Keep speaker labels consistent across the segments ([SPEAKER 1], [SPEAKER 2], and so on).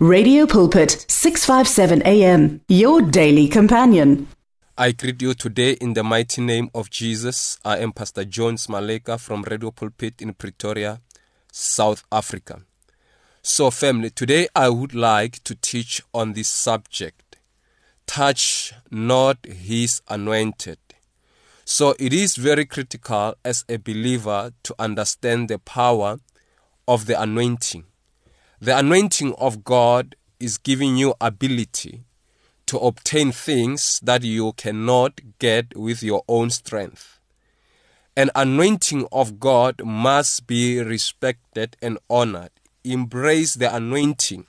[SPEAKER 1] Radio Pulpit 657 AM your daily companion.
[SPEAKER 2] I greet you today in the mighty name of Jesus. I am Pastor Jones Maleka from Radio Pulpit in Pretoria, South Africa. So, family, today I would like to teach on this subject touch not his anointed. So, it is very critical as a believer to understand the power of the anointing. The anointing of God is giving you ability to obtain things that you cannot get with your own strength. An anointing of God must be respected and honored. Embrace the anointing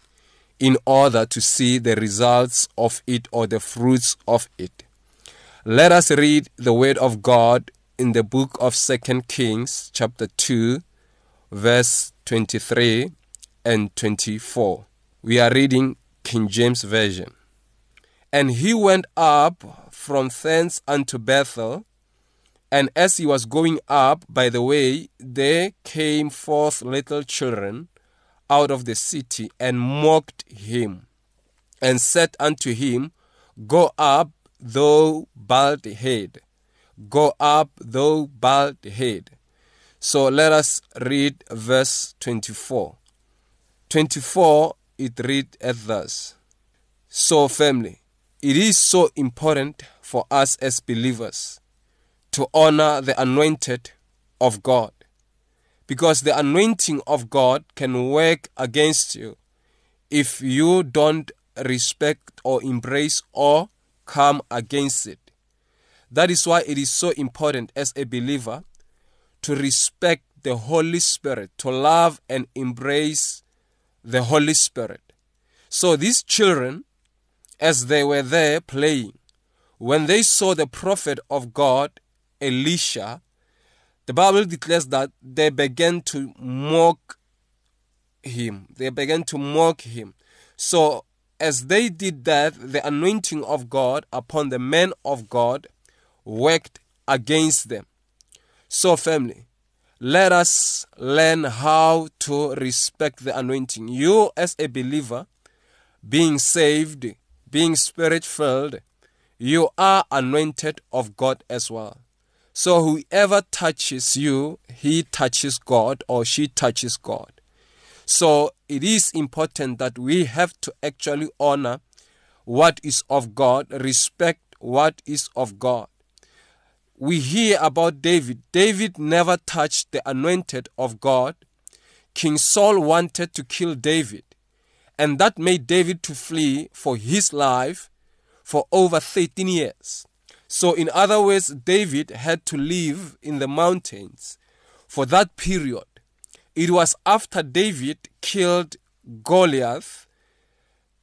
[SPEAKER 2] in order to see the results of it or the fruits of it. Let us read the word of God in the book of 2 Kings chapter 2 verse 23 and 24. We are reading King James Version. And he went up from thence unto Bethel, and as he was going up by the way, there came forth little children out of the city and mocked him, and said unto him, Go up, thou bald head. Go up, thou bald head. So let us read verse 24. 24, it read as thus So, family, it is so important for us as believers to honor the anointed of God because the anointing of God can work against you if you don't respect or embrace or come against it. That is why it is so important as a believer to respect the Holy Spirit, to love and embrace the Holy Spirit. So these children, as they were there playing, when they saw the prophet of God, Elisha, the Bible declares that they began to mock him. They began to mock him. So, as they did that, the anointing of God upon the men of God worked against them. So, family, let us learn how to respect the anointing. You, as a believer, being saved, being spirit filled, you are anointed of God as well. So, whoever touches you, he touches God or she touches God. So, it is important that we have to actually honor what is of God, respect what is of God we hear about David. David never touched the anointed of God. King Saul wanted to kill David, and that made David to flee for his life for over 13 years. So, in other words, David had to live in the mountains for that period. It was after David killed Goliath,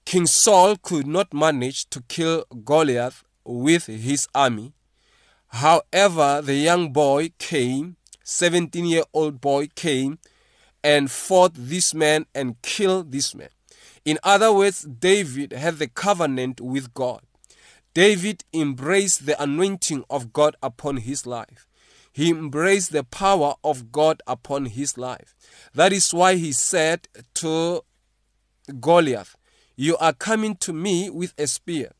[SPEAKER 2] King Saul could not manage to kill Goliath with his army. However, the young boy came, 17 year old boy came and fought this man and killed this man. In other words, David had the covenant with God. David embraced the anointing of God upon his life. He embraced the power of God upon his life. That is why he said to Goliath, You are coming to me with a spear.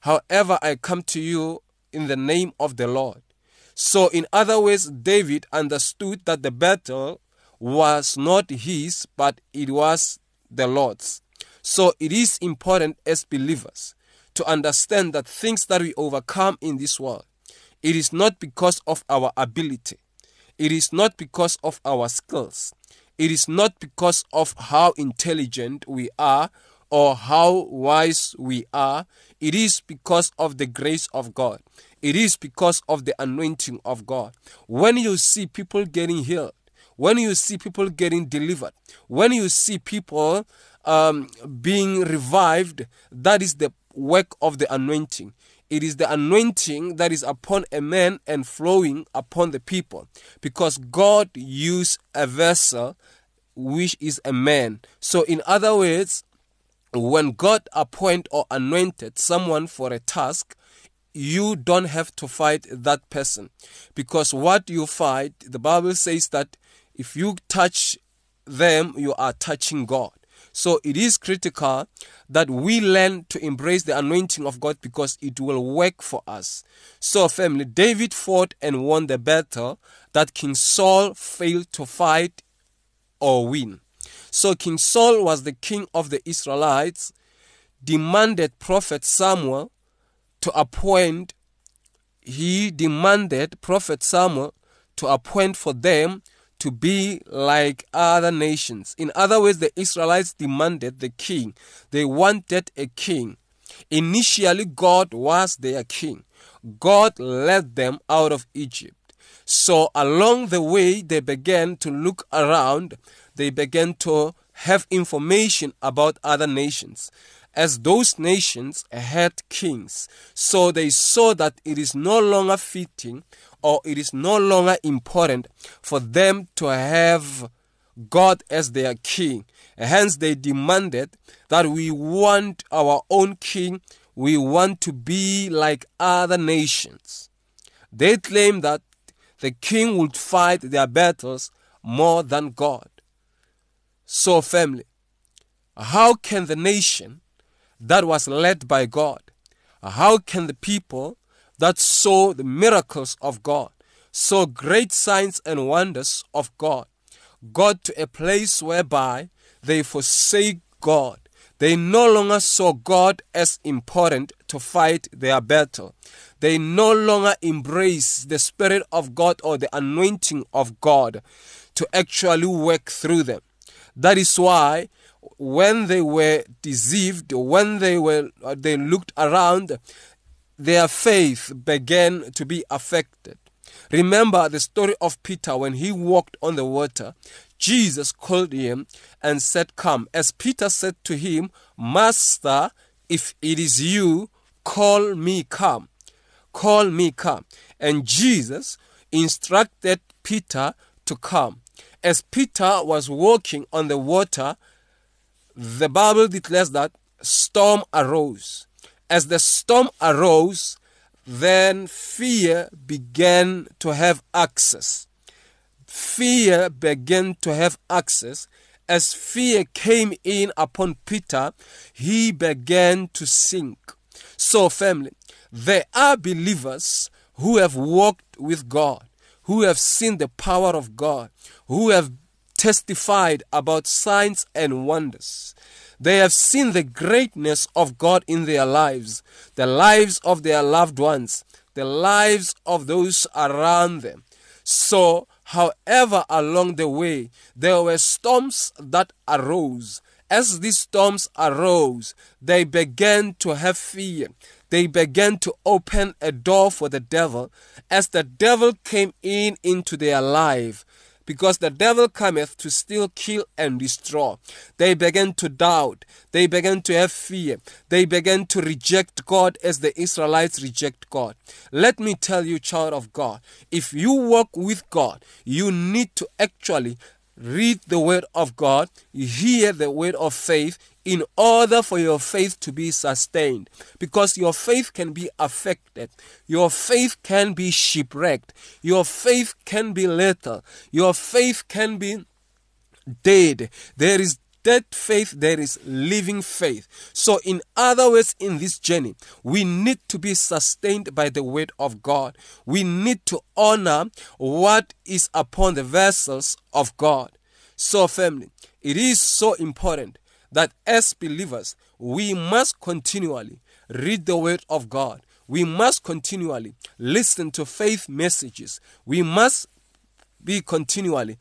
[SPEAKER 2] However, I come to you in the name of the Lord. So, in other words, David understood that the battle was not his, but it was the Lord's. So, it is important as believers to understand that things that we overcome in this world, it is not because of our ability, it is not because of our skills, it is not because of how intelligent we are or how wise we are, it is because of the grace of God. It is because of the anointing of God. When you see people getting healed, when you see people getting delivered, when you see people um, being revived, that is the work of the anointing. It is the anointing that is upon a man and flowing upon the people because God used a vessel which is a man. So, in other words, when God appoint or anointed someone for a task, you don't have to fight that person because what you fight, the Bible says that if you touch them, you are touching God. So it is critical that we learn to embrace the anointing of God because it will work for us. So, family, David fought and won the battle that King Saul failed to fight or win. So, King Saul was the king of the Israelites, demanded Prophet Samuel to appoint, he demanded Prophet Samuel to appoint for them to be like other nations. In other words, the Israelites demanded the king. They wanted a king. Initially, God was their king. God led them out of Egypt. So, along the way, they began to look around. They began to have information about other nations as those nations had kings. So they saw that it is no longer fitting or it is no longer important for them to have God as their king. Hence, they demanded that we want our own king, we want to be like other nations. They claim that the king would fight their battles more than God. So, family, how can the nation that was led by God. How can the people that saw the miracles of God, saw great signs and wonders of God, got to a place whereby they forsake God? They no longer saw God as important to fight their battle. They no longer embrace the Spirit of God or the anointing of God to actually work through them. That is why when they were deceived, when they were uh, they looked around, their faith began to be affected. Remember the story of Peter when he walked on the water. Jesus called him and said, Come. As Peter said to him, Master, if it is you, call me come. Call me come. And Jesus instructed Peter to come. As Peter was walking on the water, the Bible declares that storm arose. As the storm arose, then fear began to have access. Fear began to have access. As fear came in upon Peter, he began to sink. So, family, there are believers who have walked with God, who have seen the power of God, who have testified about signs and wonders. They have seen the greatness of God in their lives, the lives of their loved ones, the lives of those around them. So, however, along the way, there were storms that arose. As these storms arose, they began to have fear. They began to open a door for the devil. As the devil came in into their life, because the devil cometh to steal, kill, and destroy. They began to doubt. They began to have fear. They began to reject God as the Israelites reject God. Let me tell you, child of God, if you walk with God, you need to actually read the word of God, hear the word of faith, in order for your faith to be sustained. Because your faith can be affected, your faith can be shipwrecked, your faith can be little, your faith can be dead. There is dead faith, there is living faith. So, in other words, in this journey, we need to be sustained by the word of God. We need to honor what is upon the vessels of God. So, family, it is so important that as believers, we must continually read the Word of God. We must continually listen to faith messages. We must be continually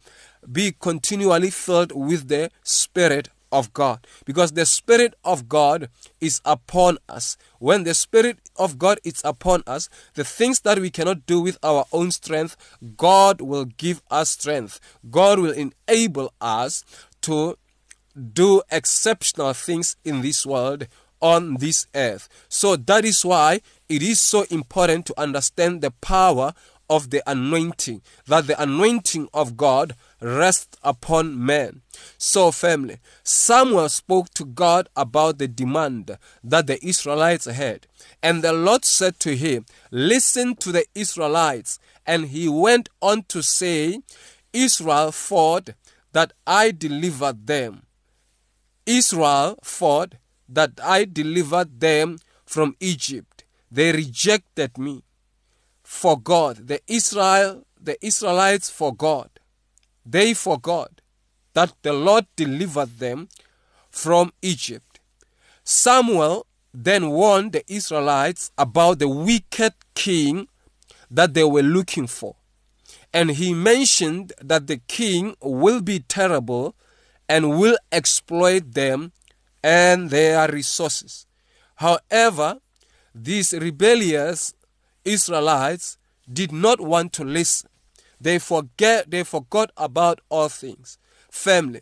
[SPEAKER 2] be continually filled with the Spirit of God because the Spirit of God is upon us. When the Spirit of God is upon us, the things that we cannot do with our own strength, God will give us strength. God will enable us to do exceptional things in this world on this earth. So that is why it is so important to understand the power of the anointing, that the anointing of God rests upon men. So, family, Samuel spoke to God about the demand that the Israelites had. And the Lord said to him, Listen to the Israelites. And he went on to say, Israel fought that I delivered them Israel fought that I delivered them from Egypt. They rejected me. For God, the Israel, the Israelites forgot. They forgot that the Lord delivered them from Egypt. Samuel then warned the Israelites about the wicked king that they were looking for. And he mentioned that the king will be terrible and will exploit them and their resources. However, these rebellious Israelites did not want to listen. They forget they forgot about all things. Family,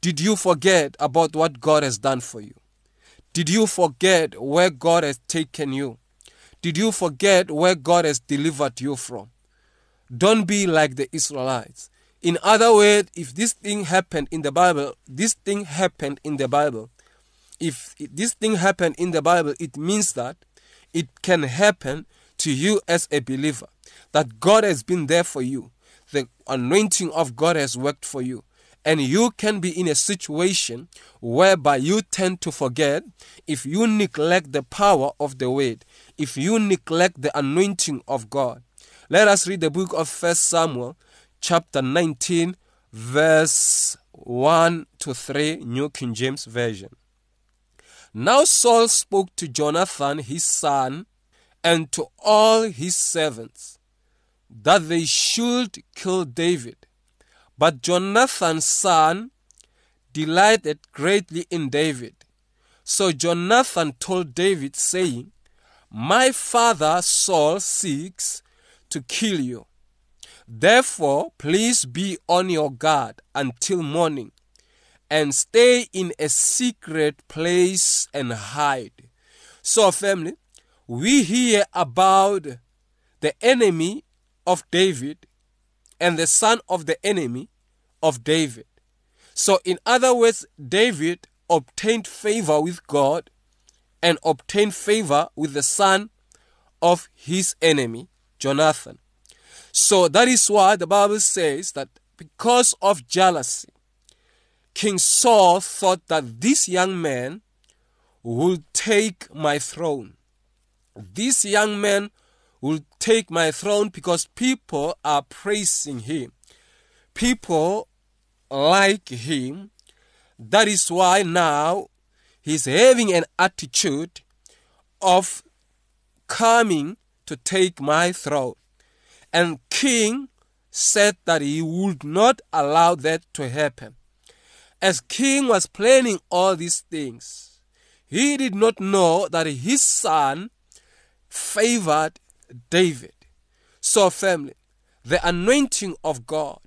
[SPEAKER 2] did you forget about what God has done for you? Did you forget where God has taken you? Did you forget where God has delivered you from? Don't be like the Israelites. In other words, if this thing happened in the Bible, this thing happened in the Bible. If this thing happened in the Bible, it means that it can happen to you as a believer. That God has been there for you. The anointing of God has worked for you. And you can be in a situation whereby you tend to forget if you neglect the power of the word, if you neglect the anointing of God. Let us read the book of First Samuel, chapter 19, verse 1 to 3, New King James Version. Now Saul spoke to Jonathan his son and to all his servants that they should kill David. But Jonathan's son delighted greatly in David. So Jonathan told David, saying, My father Saul seeks to kill you. Therefore, please be on your guard until morning and stay in a secret place and hide. So, family, we hear about the enemy of David and the son of the enemy of David. So, in other words, David obtained favor with God and obtained favor with the son of his enemy, Jonathan. So, that is why the Bible says that because of jealousy, King Saul thought that this young man would take my throne. This young man will take my throne because people are praising him. People like him. That is why now he's having an attitude of coming to take my throne. And king said that he would not allow that to happen. As king was planning all these things, he did not know that his son favored David. So, family, the anointing of God,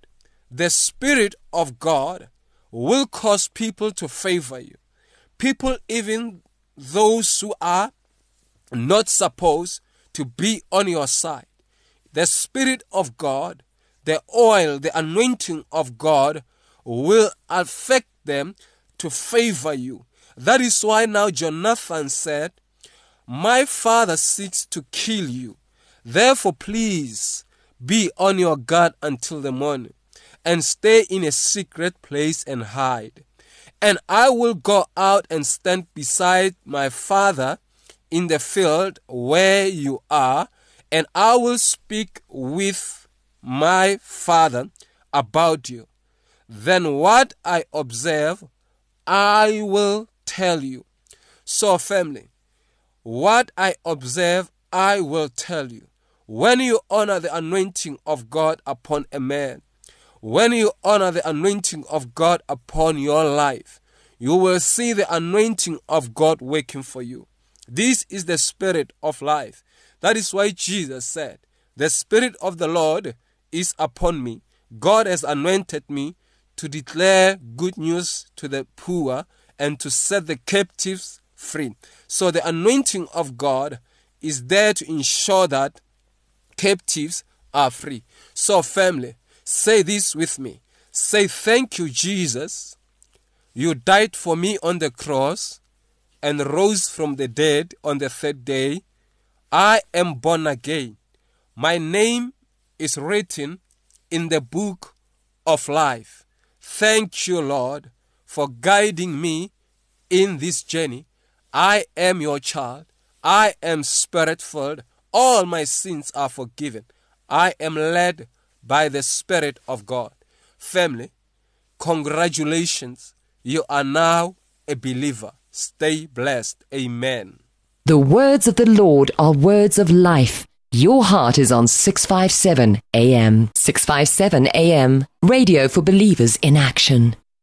[SPEAKER 2] the Spirit of God will cause people to favor you. People, even those who are not supposed to be on your side. The Spirit of God, the oil, the anointing of God will affect them to favor you. That is why now Jonathan said, My father seeks to kill you. Therefore, please be on your guard until the morning and stay in a secret place and hide. And I will go out and stand beside my father in the field where you are, and I will speak with my father about you. Then what I observe, I will tell you. So, family, what I observe, I will tell you. When you honor the anointing of God upon a man, when you honor the anointing of God upon your life, you will see the anointing of God working for you. This is the spirit of life. That is why Jesus said, The Spirit of the Lord is upon me. God has anointed me to declare good news to the poor and to set the captives free. So the anointing of God is there to ensure that captives are free. So, family, say this with me. Say, Thank you, Jesus. You died for me on the cross and rose from the dead on the third day. I am born again. My name is written in the book of life. Thank you, Lord, for guiding me in this journey. I am your child. I am spirit filled. All my sins are forgiven. I am led by the Spirit of God. Family, congratulations. You are now a believer. Stay blessed. Amen.
[SPEAKER 3] The words of the Lord are words of life. Your heart is on 657 AM. 657 AM. Radio for believers in action.